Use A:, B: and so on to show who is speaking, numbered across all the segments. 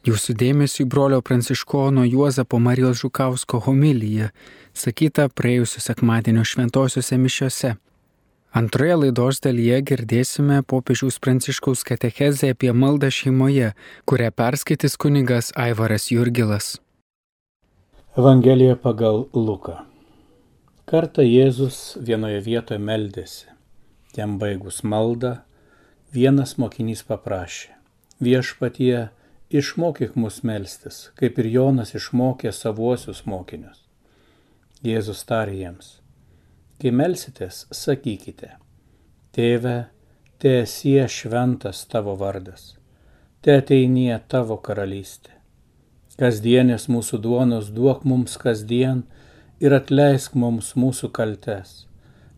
A: Jūsų dėmesio į brolio pranciškono Juozapo Marijos Žukausko homiliją, sakytą praėjusiu sekmadienio šventosiuose mišiuose. Antroje laidos dalyje girdėsime popiežiaus pranciškaus katechezę apie maldą šeimoje, kurią perskaitys kunigas Aivaras Jurgilas.
B: Evangelija pagal Luką. Kartą Jėzus vienoje vietoje meldėsi. Jam baigus maldą, vienas mokinys paprašė. Viešpatie, išmokyk mus melstis, kaip ir Jonas išmokė savuosius mokinius. Jėzus tarė jiems, kai melsitės, sakykite, Tėve, te esie šventas tavo vardas, te ateinie tavo karalystė. Kasdienės mūsų duonos duok mums kasdien ir atleisk mums mūsų kaltes,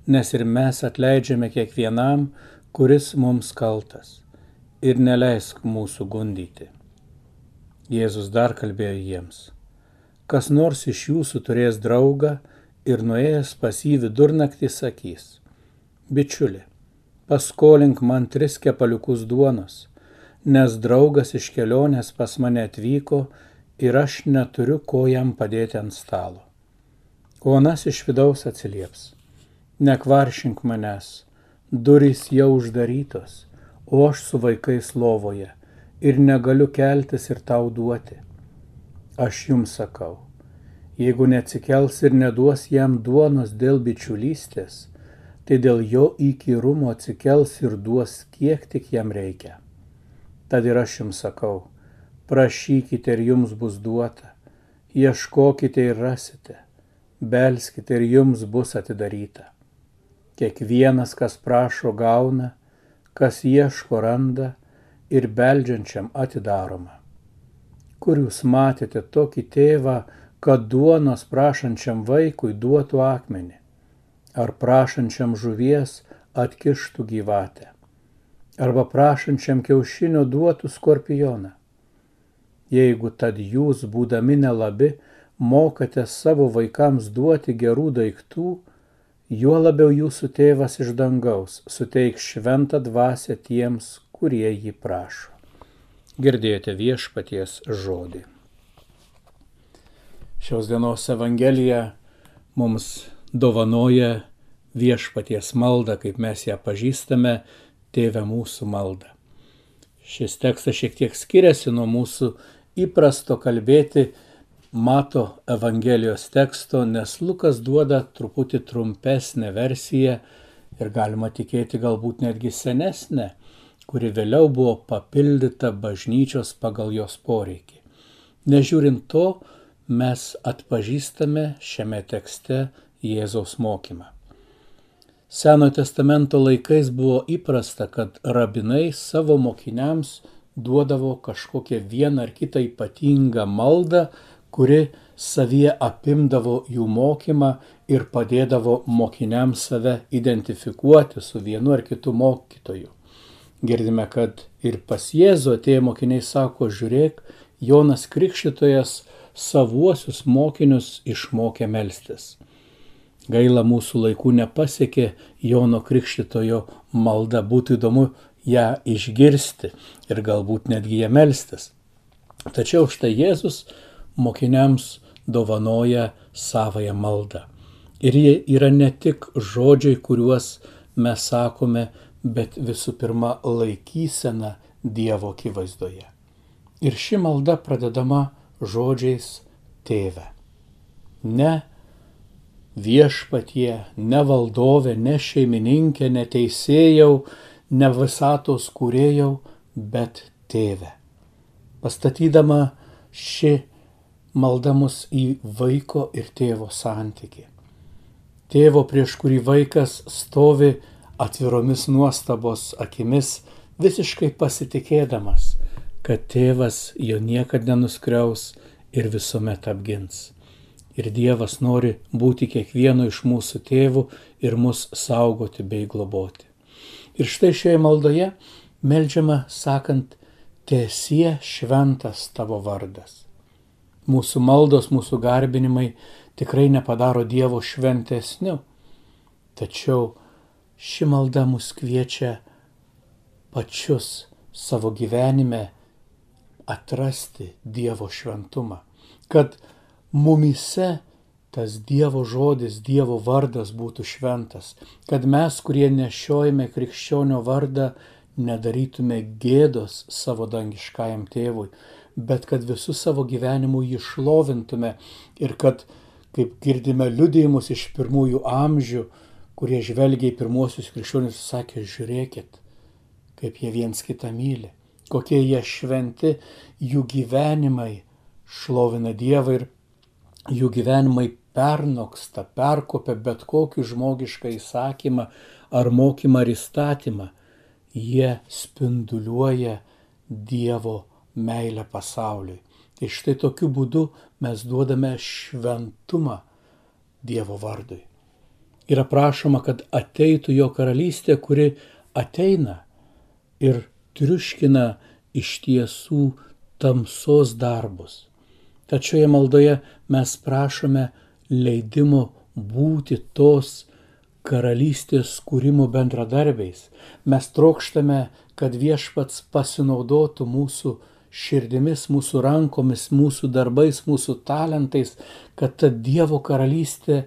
B: nes ir mes atleidžiame kiekvienam, kuris mums kaltas, ir neleisk mūsų gundyti. Jėzus dar kalbėjo jiems. Kas nors iš jūsų turės draugą ir nuėjęs pas jį vidurnaktį sakys. Bičiuli, paskolink man tris kepaliukus duonos, nes draugas iš kelionės pas mane atvyko ir aš neturiu ko jam padėti ant stalo. O anas iš vidaus atsilieps. Nekvaršink manęs, durys jau uždarytos, o aš su vaikais lovoje ir negaliu keltis ir tau duoti. Aš jums sakau, jeigu neatsikels ir neduos jam duonos dėl bičiulystės, tai dėl jo įkyrumo atsikels ir duos kiek tik jam reikia. Tad ir aš jums sakau, prašykite ir jums bus duota, ieškokite ir rasite, belskite ir jums bus atidaryta. Kiekvienas, kas prašo, gauna, kas ieško, randa, ir beldžiančiam atidaroma. Kur jūs matėte tokį tėvą, kad duonos prašančiam vaikui duotų akmenį, ar prašančiam žuvies atkištų gyvatę, arba prašančiam kiaušinio duotų skorpioną. Jeigu tad jūs, būdami nelabi, mokate savo vaikams duoti gerų daiktų, juo labiau jūsų tėvas iš dangaus suteiks šventą dvasę tiems, kurie jį prašo. Girdėjote viešpaties žodį. Šios dienos Evangelija mums dovanoja viešpaties maldą, kaip mes ją pažįstame, tėvę mūsų maldą. Šis tekstas šiek tiek skiriasi nuo mūsų įprasto kalbėti mato Evangelijos teksto, nes Lukas duoda truputį trumpesnę versiją ir galima tikėti galbūt netgi senesnę kuri vėliau buvo papildyta bažnyčios pagal jos poreikį. Nežiūrint to, mes atpažįstame šiame tekste Jėzaus mokymą. Senojo testamento laikais buvo įprasta, kad rabinai savo mokiniams duodavo kažkokią vieną ar kitą ypatingą maldą, kuri savyje apimdavo jų mokymą ir padėdavo mokiniams save identifikuoti su vienu ar kitu mokytoju. Girdime, kad ir pas Jėzų atėję mokiniai sako, žiūrėk, Jonas Krikščitojas savuosius mokinius išmokė melstis. Gaila mūsų laikų nepasiekė Jono Krikščitojo malda, būtų įdomu ją išgirsti ir galbūt netgi ją melstis. Tačiau štai Jėzus mokiniams dovanoja savoją maldą. Ir jie yra ne tik žodžiai, kuriuos mes sakome, bet visų pirma laikysena Dievo akivaizdoje. Ir ši malda pradedama žodžiais tėve. Ne viešpatie, ne valdove, ne šeimininkė, ne teisėjau, ne visatos kūrėjau, bet tėve. Pastatydama ši malda mus į vaiko ir tėvo santyki. Tėvo, prieš kurį vaikas stovi atviromis nuostabos akimis, visiškai pasitikėdamas, kad tėvas jo niekada nenuskriaus ir visuomet apgins. Ir Dievas nori būti kiekvieno iš mūsų tėvų ir mus saugoti bei globoti. Ir štai šioje maldoje melžiama sakant, tiesie šventas tavo vardas. Mūsų maldos, mūsų garbinimai tikrai nepadaro Dievo šventesniu, tačiau Ši malda mus kviečia pačius savo gyvenime atrasti Dievo šventumą, kad mumise tas Dievo žodis, Dievo vardas būtų šventas, kad mes, kurie nešiojame krikščionio vardą, nedarytume gėdos savo dangiškajam tėvui, bet kad visų savo gyvenimų jį šlovintume ir kad, kaip girdime liudėjimus iš pirmųjų amžių, kurie žvelgia į pirmuosius krikščionius, sakė, žiūrėkit, kaip jie viens kitą myli, kokie jie šventi, jų gyvenimai šlovina Dievą ir jų gyvenimai pernoksta, perkopia bet kokį žmogišką įsakymą ar mokymą ar įstatymą. Jie spinduliuoja Dievo meilę pasauliui. Tai štai tokiu būdu mes duodame šventumą Dievo vardui. Yra prašoma, kad ateitų jo karalystė, kuri ateina ir triuškina iš tiesų tamsos darbus. Tačioje maldoje mes prašome leidimo būti tos karalystės kūrimo bendradarbiais. Mes trokštame, kad viešpats pasinaudotų mūsų širdimis, mūsų rankomis, mūsų darbais, mūsų talentais, kad ta Dievo karalystė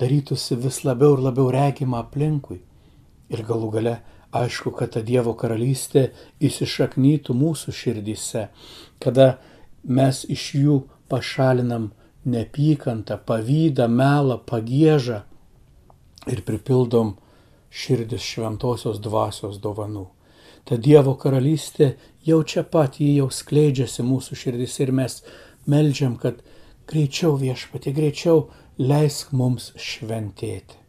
B: darytųsi vis labiau ir labiau regima aplinkui. Ir galų gale, aišku, kad ta Dievo karalystė įsišaknytų mūsų širdise, kada mes iš jų pašalinam neapykantą, pavydą, melą, pagėžą ir pripildom širdis šventosios dvasios dovanų. Ta Dievo karalystė jau čia pat jį jau skleidžiasi mūsų širdis ir mes melžiam, kad greičiau viešpatė, greičiau leisk mums šventėti.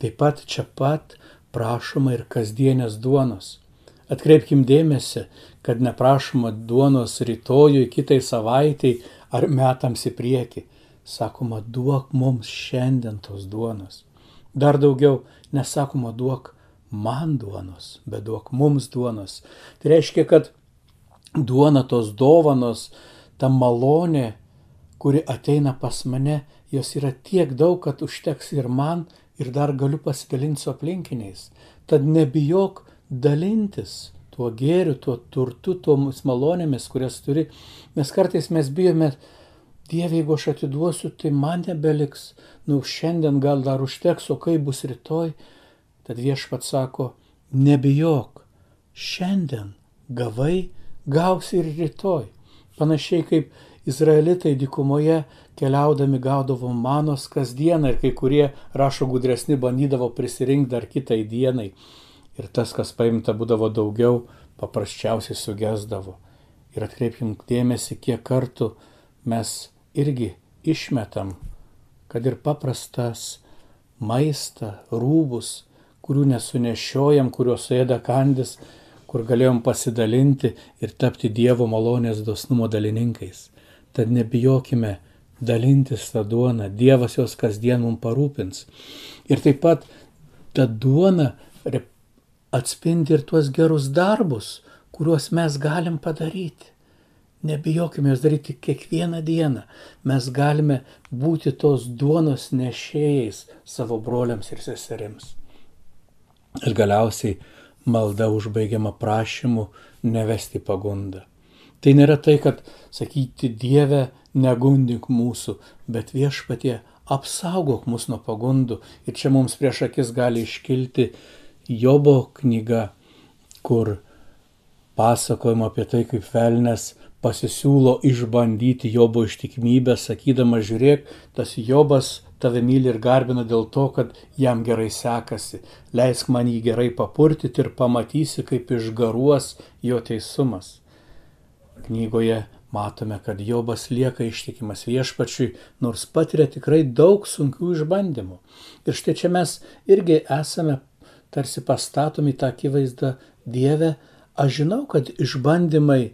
B: Taip pat čia pat prašoma ir kasdienės duonos. Atkreipkim dėmesį, kad neprašoma duonos rytojui, kitai savaitėjai ar metams į priekį. Sakoma, duok mums šiandien tos duonos. Dar daugiau nesakoma, duok man duonos, bet duok mums duonos. Tai reiškia, kad duona tos dovanos, ta malonė, kuri ateina pas mane, jos yra tiek daug, kad užteks ir man, ir dar galiu pasidalinti su aplinkiniais. Tad nebijok dalintis tuo gėriu, tuo turtu, tomis malonėmis, kurias turi. Mes kartais mes bijome, Dieve, jeigu aš atiduosiu, tai man nebeliks. Nu, šiandien gal dar užteks, o kaip bus rytoj. Tad viešpat sako, nebijok, šiandien gavai, gausi ir rytoj. Panašiai kaip Izraelitai dykumoje keliaudami gaudavo manos kasdieną ir kai kurie rašo gudresni bandydavo prisirinkti dar kitai dienai ir tas, kas paimta būdavo daugiau, paprasčiausiai sugesdavo. Ir atkreipkim dėmesį, kiek kartų mes irgi išmetam, kad ir paprastas maistą, rūbus, kurių nesunešiojam, kuriuos suėda kandis, kur galėjom pasidalinti ir tapti Dievo malonės dosnumo dalininkais. Tad nebijokime dalintis tą duoną, Dievas jos kasdien mums parūpins. Ir taip pat ta duona atspindi ir tuos gerus darbus, kuriuos mes galim padaryti. Nebijokime jas daryti kiekvieną dieną. Mes galime būti tos duonos nešėjais savo broliams ir seserims. Ir galiausiai malda užbaigiama prašymu nevesti pagundą. Tai nėra tai, kad sakyti Dieve, negundink mūsų, bet viešpatie apsaugok mus nuo pagundų. Ir čia mums prieš akis gali iškilti Jobo knyga, kur pasakojama apie tai, kaip velnes pasisiūlo išbandyti Jobo ištikimybę, sakydama, žiūrėk, tas Jobas tave myli ir garbina dėl to, kad jam gerai sekasi. Leisk man jį gerai papurtyti ir pamatysi, kaip išgaruos jo teisumas. Knygoje matome, kad Jobas lieka ištikimas viešpačiui, nors patiria tikrai daug sunkių išbandymų. Ir štai čia mes irgi esame tarsi pastatomi tą akivaizdą Dieve, aš žinau, kad išbandymai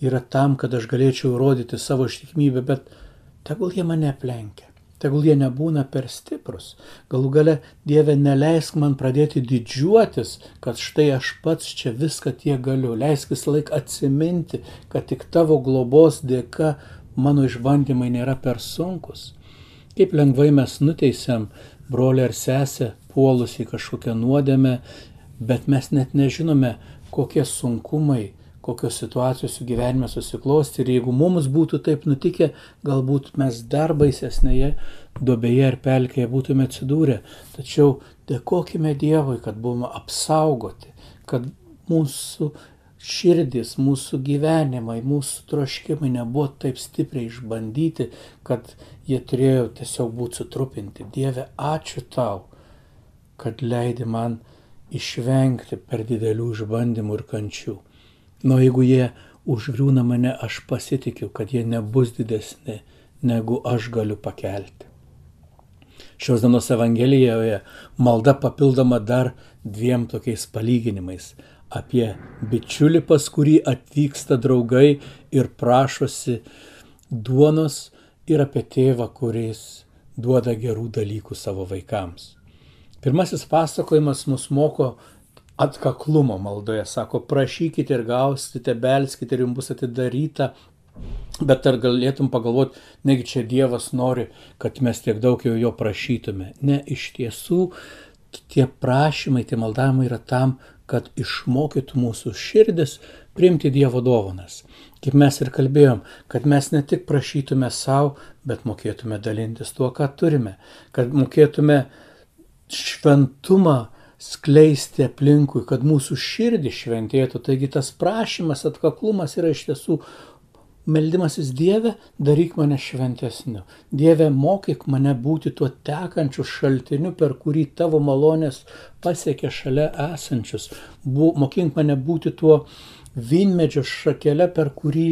B: yra tam, kad aš galėčiau įrodyti savo ištikimybę, bet tegul jie mane aplenkia, tegul jie nebūna per stiprus. Galų gale Dieve neleisk man pradėti didžiuotis, kad štai aš pats čia viską tiek galiu. Leisk visą laiką atsiminti, kad tik tavo globos dėka mano išbandymai nėra per sunkus. Kaip lengvai mes nuteisiam brolį ar sesę puolus į kažkokią nuodėmę, bet mes net nežinome, kokie sunkumai, kokios situacijos jų gyvenime susiklosti. Ir jeigu mums būtų taip nutikę, galbūt mes dar baisesnėje duobėje ir pelkėje būtume atsidūrę. Tačiau dėkojime Dievui, kad buvome apsaugoti, kad mūsų širdis, mūsų gyvenimai, mūsų troškimai nebuvo taip stipriai išbandyti, kad jie turėjo tiesiog būti sutrupinti. Dieve, ačiū tau, kad leidi man išvengti per didelių išbandymų ir kančių. Nu, jeigu jie užgriūna mane, aš pasitikiu, kad jie nebus didesni, negu aš galiu pakelti. Šios dienos Evangelijoje malda papildoma dar dviem tokiais palyginimais apie bičiulį, pas kurį atvyksta draugai ir prašosi duonos ir apie tėvą, kuris duoda gerų dalykų savo vaikams. Pirmasis pasakojimas mus moko atkaklumo maldoje. Sako, prašykite ir gausite, belskite ir jums bus atidaryta. Bet ar galėtum pagalvoti, negi čia Dievas nori, kad mes tiek daug jau jo prašytume. Ne, iš tiesų tie prašymai, tie maldavimai yra tam, kad išmokytų mūsų širdis priimti Dievo dovanas. Kaip mes ir kalbėjom, kad mes ne tik prašytume savo, bet mokėtume dalintis tuo, ką turime, kad mokėtume šventumą skleisti aplinkui, kad mūsų širdį šventėtų. Taigi tas prašymas, atkaklumas yra iš tiesų meldimasis Dieve, daryk mane šventesniu. Dieve, mokyk mane būti tuo tekančiu šaltiniu, per kurį tavo malonės pasiekia šalia esančius. Bu, mokink mane būti tuo vynmedžio šakelė, per kurį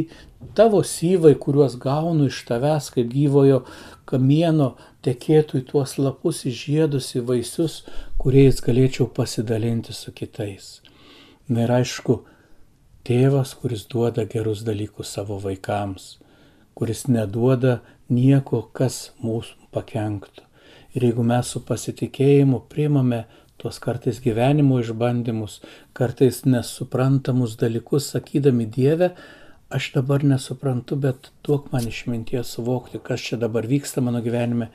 B: tavo syvai, kuriuos gaunu iš tavęs kaip gyvojo kamieno, tekėtų į tuos lapus, į žiedus, į vaisius, kuriais galėčiau pasidalinti su kitais. Na ir aišku, tėvas, kuris duoda gerus dalykus savo vaikams, kuris neduoda nieko, kas mūsų pakenktų. Ir jeigu mes su pasitikėjimu priimame tuos kartais gyvenimo išbandymus, kartais nesuprantamus dalykus, sakydami Dievę, aš dabar nesuprantu, bet duok man išminties suvokti, kas čia dabar vyksta mano gyvenime,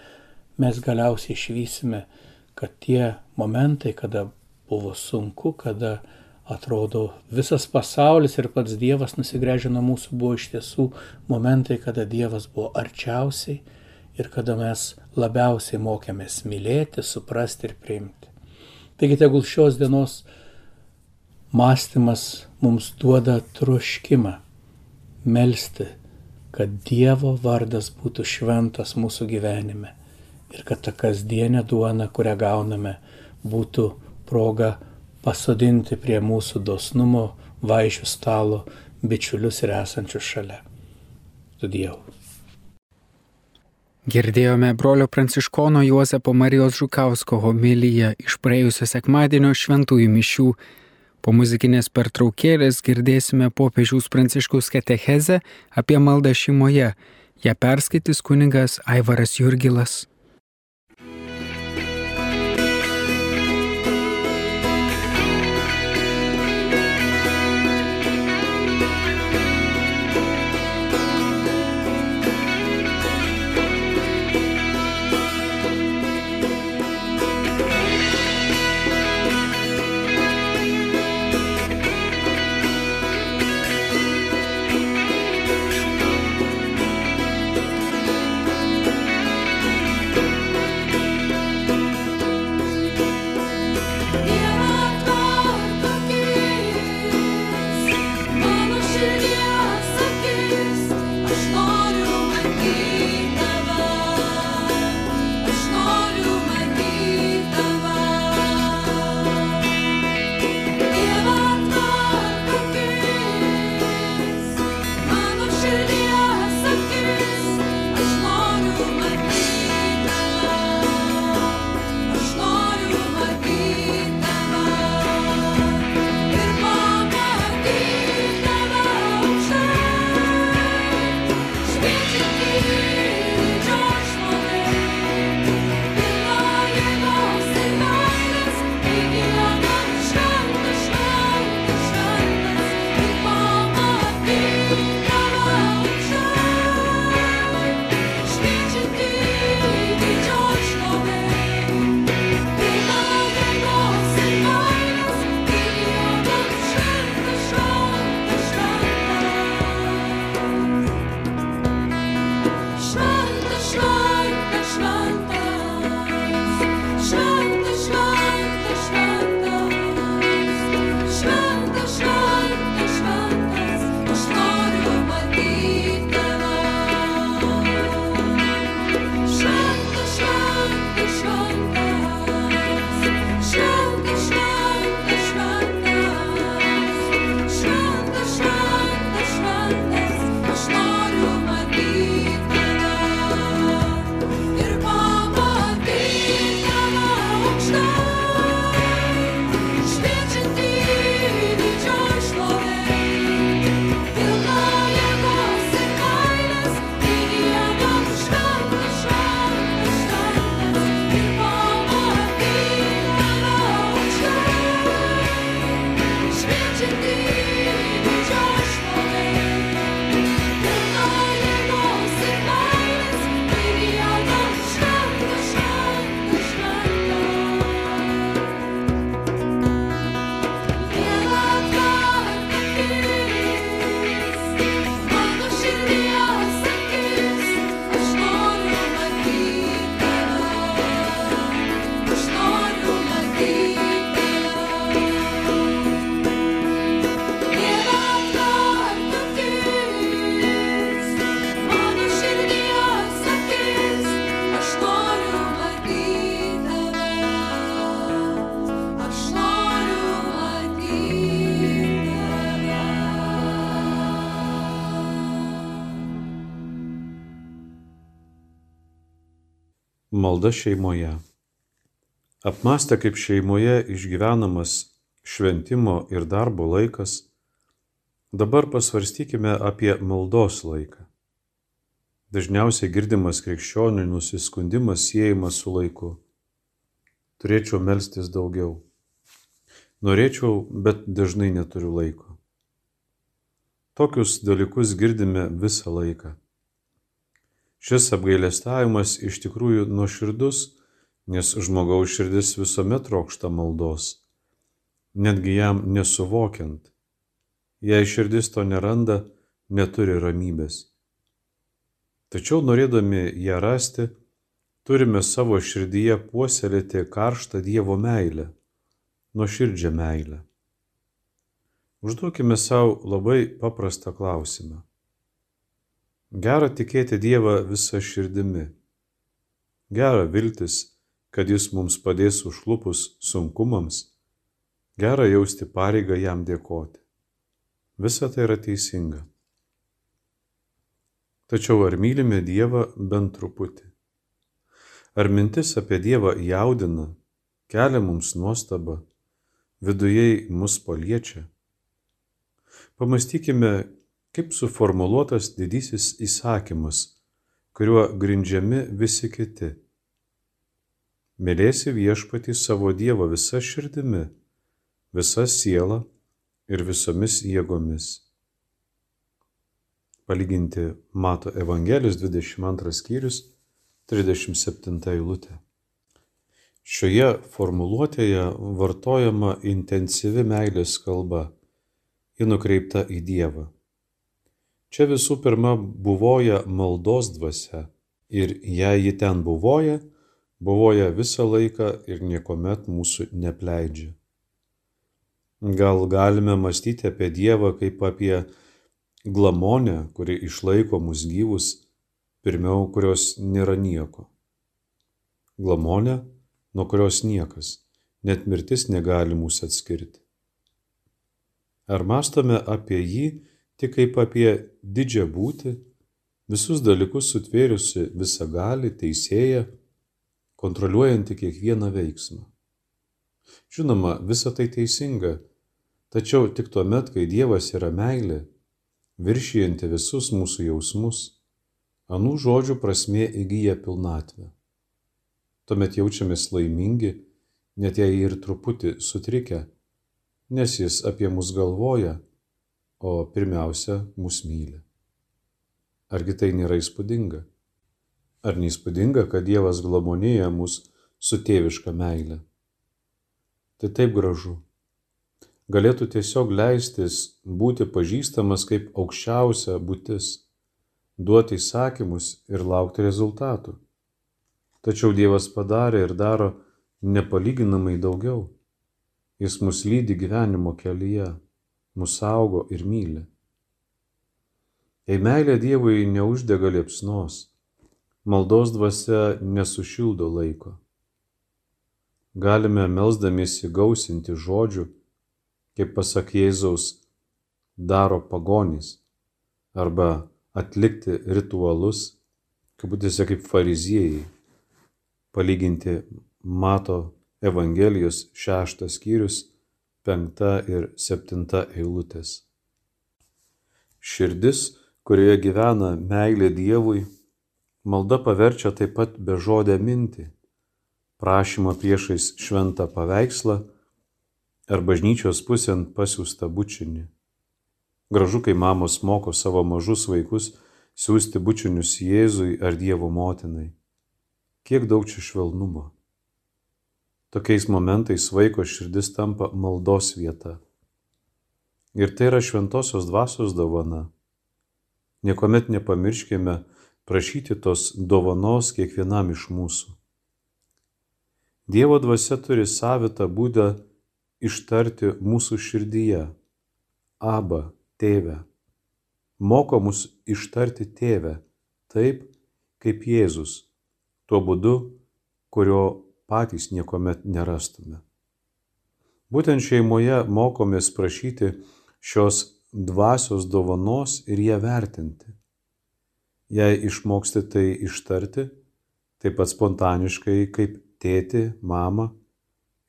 B: mes galiausiai išvysime, kad tie momentai, kada buvo sunku, kada atrodo visas pasaulis ir pats Dievas nusigrėžė nuo mūsų, buvo iš tiesų momentai, kada Dievas buvo arčiausiai ir kada mes labiausiai mokėmės mylėti, suprasti ir priimti. Taigi tegul šios dienos mąstymas mums duoda troškimą melstį, kad Dievo vardas būtų šventas mūsų gyvenime ir kad ta kasdienė duona, kurią gauname, būtų proga pasodinti prie mūsų dosnumo vaišių stalo bičiulius ir esančius šalia. Tu Dievų.
A: Girdėjome brolio pranciškono Juozapo Marijos Žukausko homiliją iš praėjusio sekmadienio šventųjų mišių. Po muzikinės pertraukėlės girdėsime popiežiaus pranciškaus katechezę apie maldą šeimoje. Ja perskaitys kuningas Aivaras Jurgilas.
C: Malda šeimoje. Apmastę, kaip šeimoje išgyvenamas šventimo ir darbo laikas, dabar pasvarstykime apie maldos laiką. Dažniausiai girdimas krikščionių nusiskundimas siejamas su laiku. Turėčiau melstis daugiau. Norėčiau, bet dažnai neturiu laiko. Tokius dalykus girdime visą laiką. Šis apgailestavimas iš tikrųjų nuoširdus, nes žmogaus širdis visuomet trokšta maldos, netgi jam nesuvokiant. Jei širdis to neranda, neturi ramybės. Tačiau norėdami ją rasti, turime savo širdyje puoselėti karštą Dievo meilę, nuoširdžią meilę. Užduokime savo labai paprastą klausimą. Gera tikėti Dievą visą širdimi. Gera viltis, kad Jis mums padės užlupus sunkumams. Gera jausti pareigą jam dėkoti. Visa tai yra teisinga. Tačiau ar mylime Dievą bent truputį? Ar mintis apie Dievą jaudina, kelia mums nuostabą, vidujei mus paliečia? Pamastykime, kaip suformuluotas didysis įsakymas, kuriuo grindžiami visi kiti. Mylėsi viešpatį savo Dievą visa širdimi, visa siela ir visomis jėgomis. Palyginti Mato Evangelijos 22 skyrius 37 eilutė. Šioje formuluotėje vartojama intensyvi meilės kalba, ji nukreipta į Dievą. Čia visų pirma buvoja maldos dvasia ir jei ji ten buvoja, buvoja visą laiką ir niekuomet mūsų nepleidžia. Gal galime mąstyti apie Dievą kaip apie glamonę, kuri išlaiko mus gyvus, pirmiau kurios nėra nieko. Glamonė, nuo kurios niekas, net mirtis negali mūsų atskirti. Ar mastome apie jį, tik kaip apie didžią būtį, visus dalykus sutvėrusi visą gali, teisėją, kontroliuojanti kiekvieną veiksmą. Žinoma, visa tai teisinga, tačiau tik tuo met, kai Dievas yra meilė, viršijanti visus mūsų jausmus, anų žodžių prasme įgyja pilnatvę. Tuomet jaučiamės laimingi, net jei ir truputį sutrikę, nes jis apie mus galvoja o pirmiausia mus myli. Argi tai nėra įspūdinga? Ar neįspūdinga, kad Dievas glamonėja mus su tėviška meile? Tai taip gražu. Galėtų tiesiog leistis būti pažįstamas kaip aukščiausia būtis, duoti įsakymus ir laukti rezultatų. Tačiau Dievas padarė ir daro nepalyginamai daugiau. Jis mus lydi gyvenimo kelyje mus saugo ir myli. Jei meilė Dievui neuždega liepsnos, maldos dvasia nesušildo laiko. Galime melzdamiesi gausinti žodžių, kaip pasak Jėzaus, daro pagonys, arba atlikti ritualus, kabutėse kaip fariziejai, palyginti Mato Evangelijos šeštas skyrius penkta ir septinta eilutės. Širdis, kurioje gyvena meilė Dievui, malda paverčia taip pat bežodę mintį, prašymą priešais šventą paveikslą ar bažnyčios pusėn pasiūstą bučinį. Gražu, kai mamos moko savo mažus vaikus siūsti bučinius Jėzui ar Dievo motinai. Kiek daug čia švelnumo. Tokiais momentais vaiko širdis tampa maldos vieta. Ir tai yra šventosios dvasios dovana. Niekuomet nepamirškime prašyti tos dovanos kiekvienam iš mūsų. Dievo dvasia turi savitą būdą ištarti mūsų širdyje. Aba, tėve. Moko mus ištarti tėvę taip, kaip Jėzus, tuo būdu, kurio patys niekuomet nerastume. Būtent šeimoje mokomės prašyti šios dvasios dovanos ir ją vertinti. Jei išmoksti tai ištarti, taip pat spontaniškai kaip tėti, mama,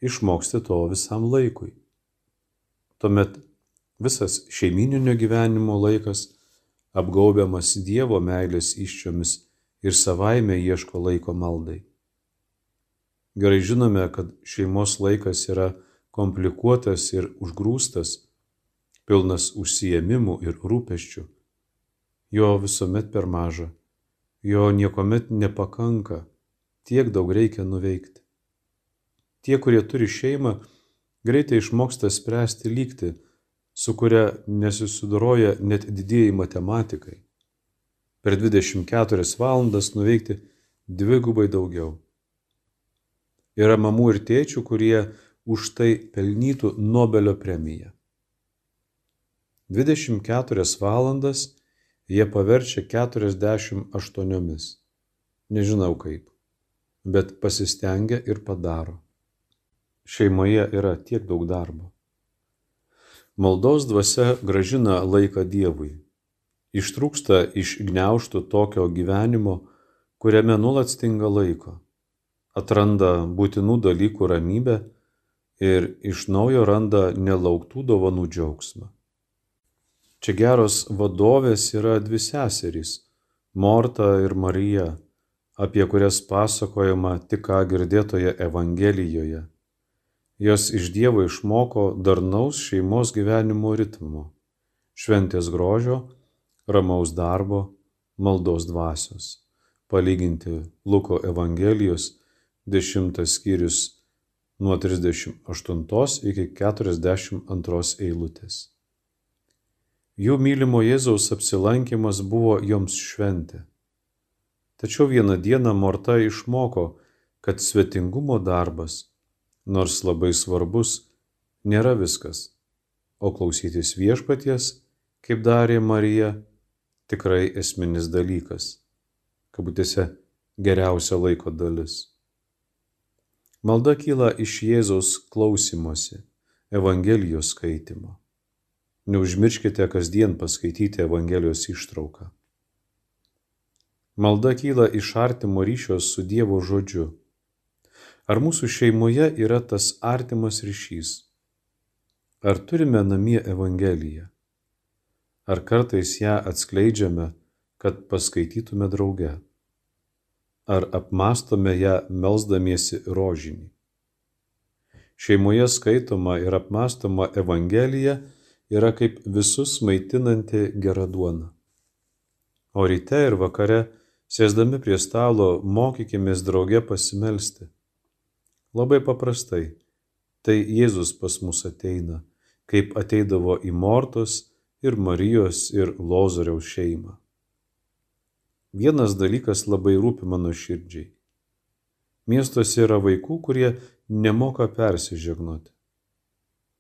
C: išmoksti to visam laikui. Tuomet visas šeimininio gyvenimo laikas apgaubiamas Dievo meilės iščiomis ir savaime ieško laiko maldai. Gerai žinome, kad šeimos laikas yra komplikuotas ir užgrūstas, pilnas užsiemimų ir rūpeščių. Jo visuomet per maža, jo niekuomet nepakanka, tiek daug reikia nuveikti. Tie, kurie turi šeimą, greitai išmoksta spręsti lygti, su kuria nesusidoroja net didieji matematikai. Per 24 valandas nuveikti dvigubai daugiau. Yra mamų ir tėčių, kurie už tai pelnytų Nobelio premiją. 24 valandas jie paverčia 48. Nežinau kaip, bet pasistengia ir padaro šeimoje yra tiek daug darbo. Maldos dvasia gražina laiką Dievui. Ištrūksta iš gniauštų tokio gyvenimo, kuriame nuolat stinga laiko. Atranda būtinų dalykų ramybę ir iš naujo randa nelauktų dovanų džiaugsmą. Čia geros vadovės yra dvi seserys - Morta ir Marija, apie kurias pasakojama tik ką girdėtoje Evangelijoje Jos iš Dievo išmoko darnaus šeimos gyvenimo ritmo, šventės grožio, ramaus darbo, maldos dvasios. Palyginti Luko Evangelijos 10 skyrius nuo 38 iki 42 eilutės. Jų mylimo Jėzaus apsilankimas buvo joms šventė. Tačiau vieną dieną Morta išmoko, kad svetingumo darbas nors labai svarbus, nėra viskas, o klausytis viešpaties, kaip darė Marija, tikrai esminis dalykas, kabutėse geriausia laiko dalis. Malda kyla iš Jėzaus klausimosi, Evangelijos skaitimo. Neužmirškite kasdien paskaityti Evangelijos ištrauką. Malda kyla iš artimo ryšio su Dievo žodžiu Ar mūsų šeimoje yra tas artimas ryšys? Ar turime namie Evangeliją? Ar kartais ją atskleidžiame, kad paskaitytume drauge? Ar apmastome ją melzdamiesi rožinį? Šeimoje skaitoma ir apmastoma Evangelija yra kaip visus maitinanti gera duona. O ryte ir vakare, sėsdami prie stalo, mokykimės drauge pasimelsti Labai paprastai. Tai Jėzus pas mus ateina, kaip ateidavo į Mortos ir Marijos ir Lozoriaus šeimą. Vienas dalykas labai rūpi mano širdžiai. Miestuose yra vaikų, kurie nemoka persižegnoti.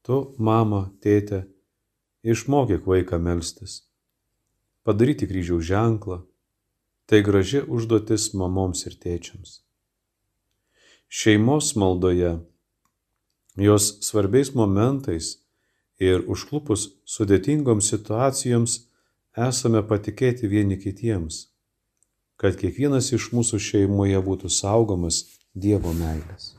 C: Tu, mama, tėte, išmokyk vaiką melstis. Padaryti kryžiaus ženklą. Tai graži užduotis mamoms ir tėčiams šeimos maldoje, jos svarbiais momentais ir užklupus sudėtingoms situacijoms esame patikėti vieni kitiems, kad kiekvienas iš mūsų šeimoje būtų saugomas Dievo meilės.